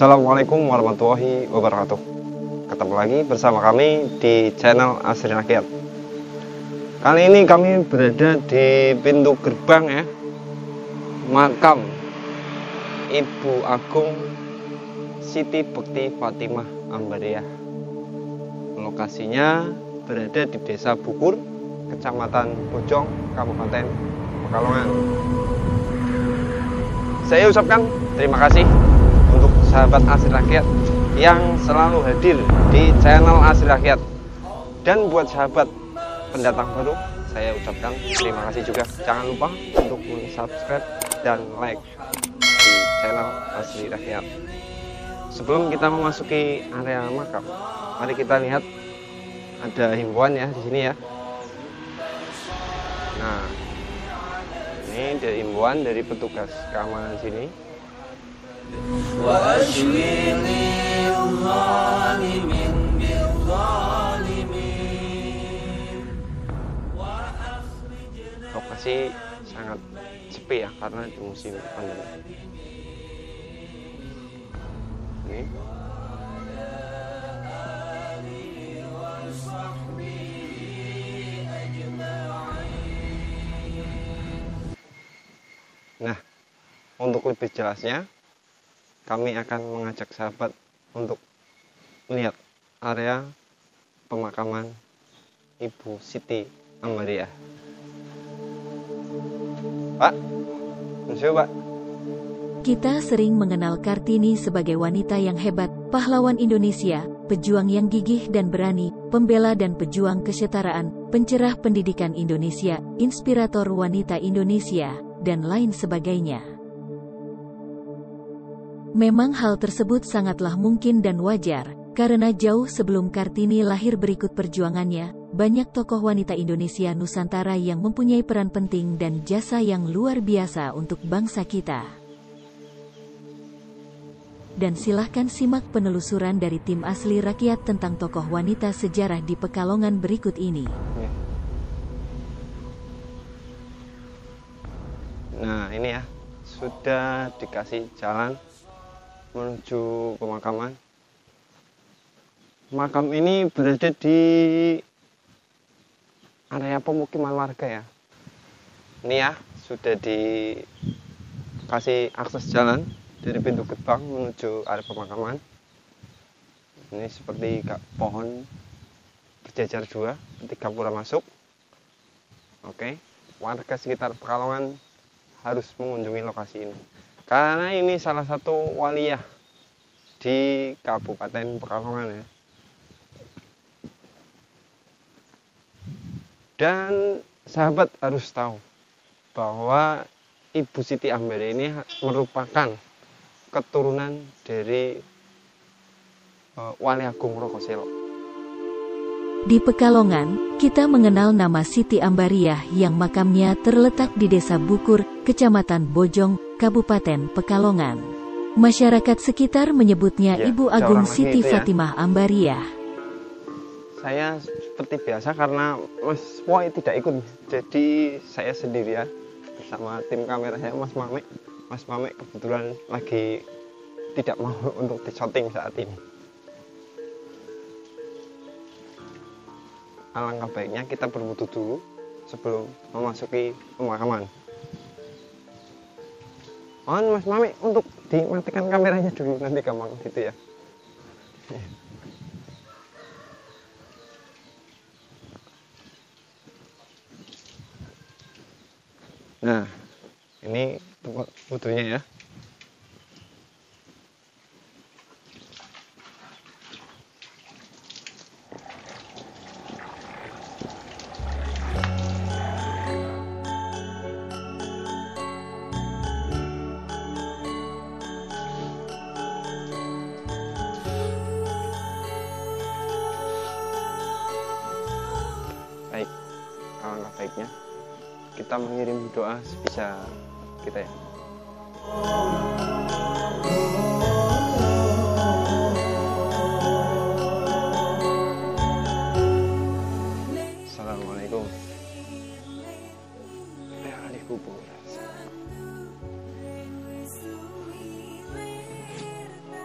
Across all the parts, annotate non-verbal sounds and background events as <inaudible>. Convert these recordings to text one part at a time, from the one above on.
Assalamualaikum warahmatullahi wabarakatuh. Ketemu lagi bersama kami di channel Asri Rakyat Kali ini kami berada di pintu gerbang ya. Makam Ibu Agung Siti Bekti Fatimah Ambariah Lokasinya berada di desa Bukur Kecamatan Bojong, Kabupaten Pekalongan. Saya ucapkan terima kasih untuk sahabat Asri Rakyat yang selalu hadir di channel Asri Rakyat. Dan buat sahabat pendatang baru, saya ucapkan terima kasih juga. Jangan lupa untuk subscribe dan like di channel Asri Rakyat. Sebelum kita memasuki area makam, mari kita lihat ada himbauan ya di sini ya. Nah, ini dari himbauan dari petugas keamanan sini lokasi sangat sepi ya karena di musim pandemi. Ini. Nah, untuk lebih jelasnya, kami akan mengajak sahabat untuk melihat area pemakaman Ibu Siti Amaria. Pak, Monsieur, Pak. Kita sering mengenal Kartini sebagai wanita yang hebat, pahlawan Indonesia, pejuang yang gigih dan berani, pembela dan pejuang kesetaraan, pencerah pendidikan Indonesia, inspirator wanita Indonesia, dan lain sebagainya. Memang hal tersebut sangatlah mungkin dan wajar, karena jauh sebelum Kartini lahir berikut perjuangannya, banyak tokoh wanita Indonesia Nusantara yang mempunyai peran penting dan jasa yang luar biasa untuk bangsa kita. Dan silahkan simak penelusuran dari tim asli rakyat tentang tokoh wanita sejarah di Pekalongan berikut ini. Nah, ini ya, sudah dikasih jalan menuju pemakaman. Makam ini berada di area pemukiman warga ya. Ini ya, sudah dikasih akses jalan dari pintu gerbang menuju area pemakaman. Ini seperti pohon berjajar dua ketika pura masuk. Oke, warga sekitar Pekalongan harus mengunjungi lokasi ini karena ini salah satu waliyah di Kabupaten Pekalongan ya. Dan sahabat harus tahu bahwa Ibu Siti Ambari ini merupakan keturunan dari uh, Wali Agung Rokoselo. Di Pekalongan, kita mengenal nama Siti Ambariah yang makamnya terletak di Desa Bukur, Kecamatan Bojong, Kabupaten Pekalongan. Masyarakat sekitar menyebutnya Ya, Ibu Agung Siti ya. Fatimah Ambariah. Saya seperti biasa karena Mas Boy tidak ikut, jadi saya sendiri ya bersama tim kamera saya Mas Mamek. Mas Mamek kebetulan lagi tidak mau <laughs> untuk di shooting saat ini. Alangkah baiknya kita berwudu dulu sebelum memasuki pemakaman. Mohon Mas Mamek untuk dimatikan kameranya dulu nanti gampang gitu ya. Nah, ini tempat fotonya ya. Alangkah baiknya kita mengirim doa sebisa kita ya. Assalamualaikum. Ya.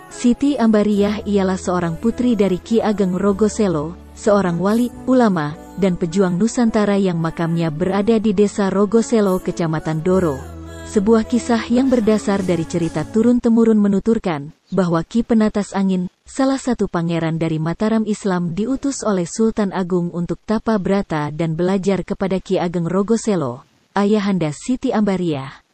Siti Ambariah ialah seorang putri dari Ki Ageng Rogoselo, seorang wali, ulama, dan pejuang Nusantara yang makamnya berada di desa Rogoselo, Kecamatan Doro. Sebuah kisah yang berdasar dari cerita turun-temurun menuturkan bahwa Ki Penatas Angin, salah satu pangeran dari Mataram Islam diutus oleh Sultan Agung untuk tapa brata dan belajar kepada Ki Ageng Rogoselo, ayahanda Siti Ambariah.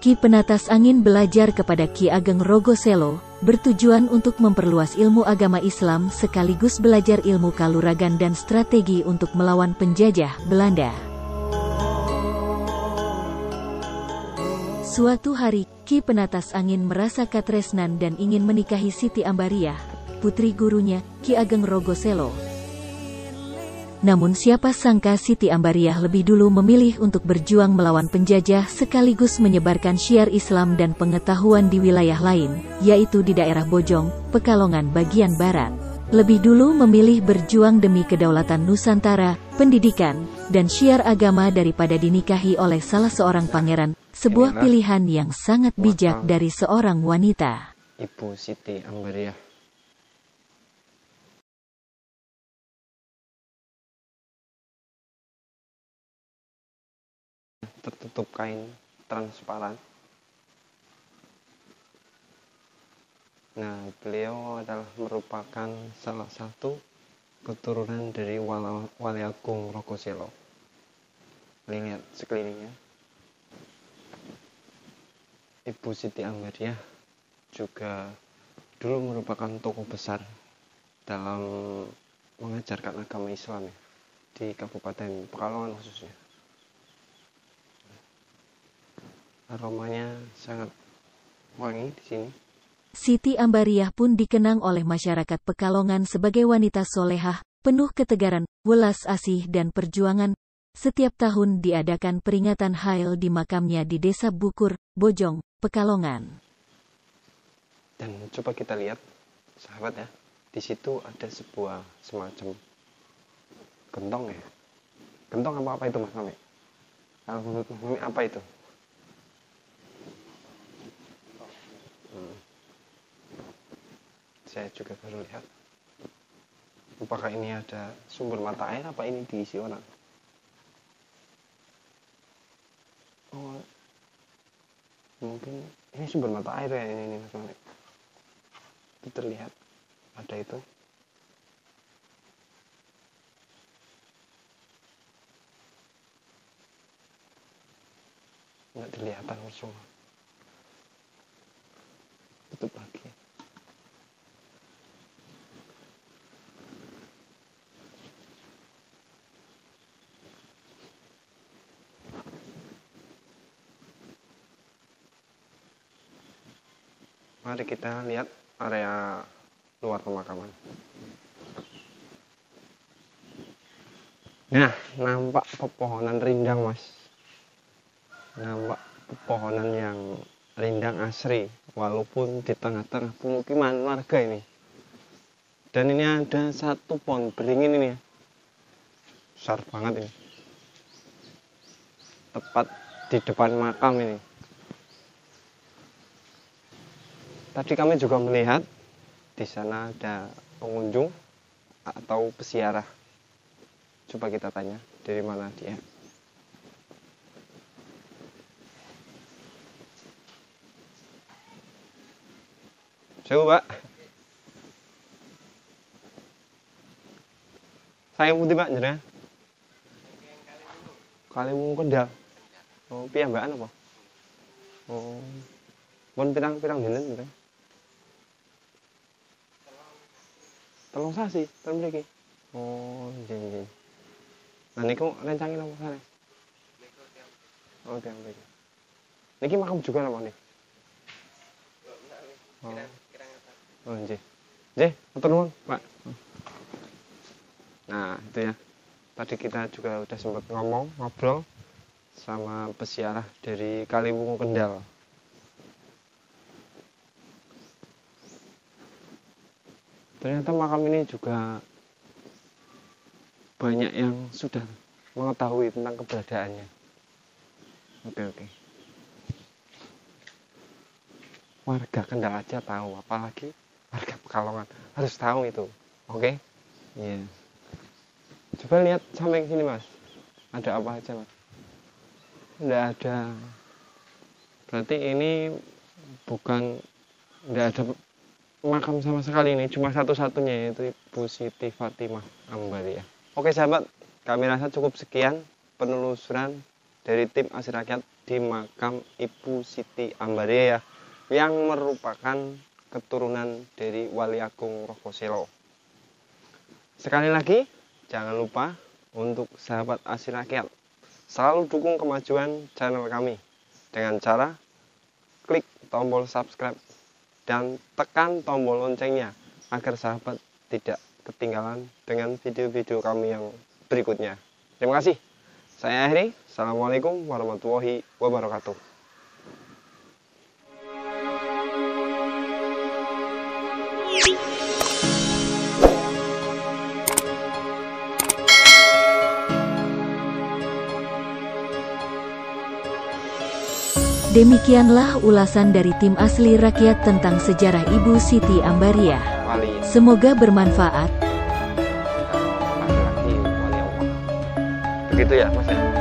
Ki Penatas Angin belajar kepada Ki Ageng Rogoselo, bertujuan untuk memperluas ilmu agama Islam sekaligus belajar ilmu kaluragan dan strategi untuk melawan penjajah Belanda. Suatu hari, Ki Penatas Angin merasa katresnan dan ingin menikahi Siti Ambariah, putri gurunya, Ki Ageng Rogoselo, namun siapa sangka Siti Ambariah lebih dulu memilih untuk berjuang melawan penjajah sekaligus menyebarkan syiar Islam dan pengetahuan di wilayah lain, yaitu di daerah Bojong, Pekalongan bagian barat. Lebih dulu memilih berjuang demi kedaulatan Nusantara, pendidikan, dan syiar agama daripada dinikahi oleh salah seorang pangeran, sebuah pilihan yang sangat bijak dari seorang wanita. Ibu Siti Ambariah. Tertutup kain transparan. Nah, beliau adalah merupakan salah satu keturunan dari Wali Agung Rokoselo. Lihat sekelilingnya. Ibu Siti Ambariah juga dulu merupakan tokoh besar dalam mengajarkan agama Islam ya, di Kabupaten Pekalongan khususnya. Aromanya sangat wangi di sini. Siti Ambariah pun dikenang oleh masyarakat Pekalongan sebagai wanita solehah, penuh ketegaran, welas asih dan perjuangan. Setiap tahun diadakan peringatan Hail di makamnya di Desa Bukur, Bojong, Pekalongan. Dan coba kita lihat, sahabat ya, di situ ada sebuah semacam gentong ya. Gentong apa apa itu Mas Mami? Kalau menurut Mas Mami apa itu? Saya juga baru lihat. Apakah ini ada sumber mata air? Apa ini diisi orang? Oh, mungkin ini sumber mata air ya ini, ini Mas Mami itu terlihat. Ada itu. Nggak kelihatan langsung tutup lagi mari kita lihat area luar pemakaman. Nah, nampak pepohonan rindang, Mas. Nampak pepohonan yang rindang asri, walaupun di tengah-tengah pemukiman warga ini. Dan ini ada satu pohon beringin ini ya. Besar banget ini. Tepat di depan makam ini. Tadi kami juga melihat di sana ada pengunjung atau pesiarah. Coba kita tanya dari mana dia. Coba. Saya putih Pak jenengan. Kalimu kendal. Oh, piyambakan apa? Oh. Pun pirang-pirang. Telung sasi, ten mriki. Oh, nggih nggih. Nah niku rencangin apa sare? Oh, ten mriki. Niki makam juga napa nih? Oh. Oh. Nggih, matur nuwun, Pak. Nah, itu ya. Tadi kita juga udah sempat ngomong, ngobrol sama pesiarah dari Kaliwungu Kendal. ternyata makam ini juga banyak yang sudah mengetahui tentang keberadaannya. Oke oke. Warga Kendal aja tahu, apalagi warga Pekalongan harus tahu itu. Oke? Okay? Iya. Yeah. Coba lihat sampai sini mas. Ada apa aja mas? Tidak ada. Berarti ini bukan tidak ada makam sama sekali ini cuma satu-satunya yaitu Ibu Siti Fatimah Ambaria oke sahabat kami rasa cukup sekian penelusuran dari tim Asir Rakyat di makam Ibu Siti Ambaria ya yang merupakan keturunan dari Wali Agung Rokoselo. Sekali lagi, jangan lupa untuk sahabat Asir Rakyat selalu dukung kemajuan channel kami dengan cara klik tombol subscribe dan tekan tombol loncengnya agar sahabat tidak ketinggalan dengan video-video kami yang berikutnya. Terima kasih. Saya akhiri. Assalamualaikum warahmatullahi wabarakatuh. Demikianlah ulasan dari tim asli rakyat tentang sejarah Ibu Siti Ambaria. Semoga bermanfaat. Begitu ya, Mas ya.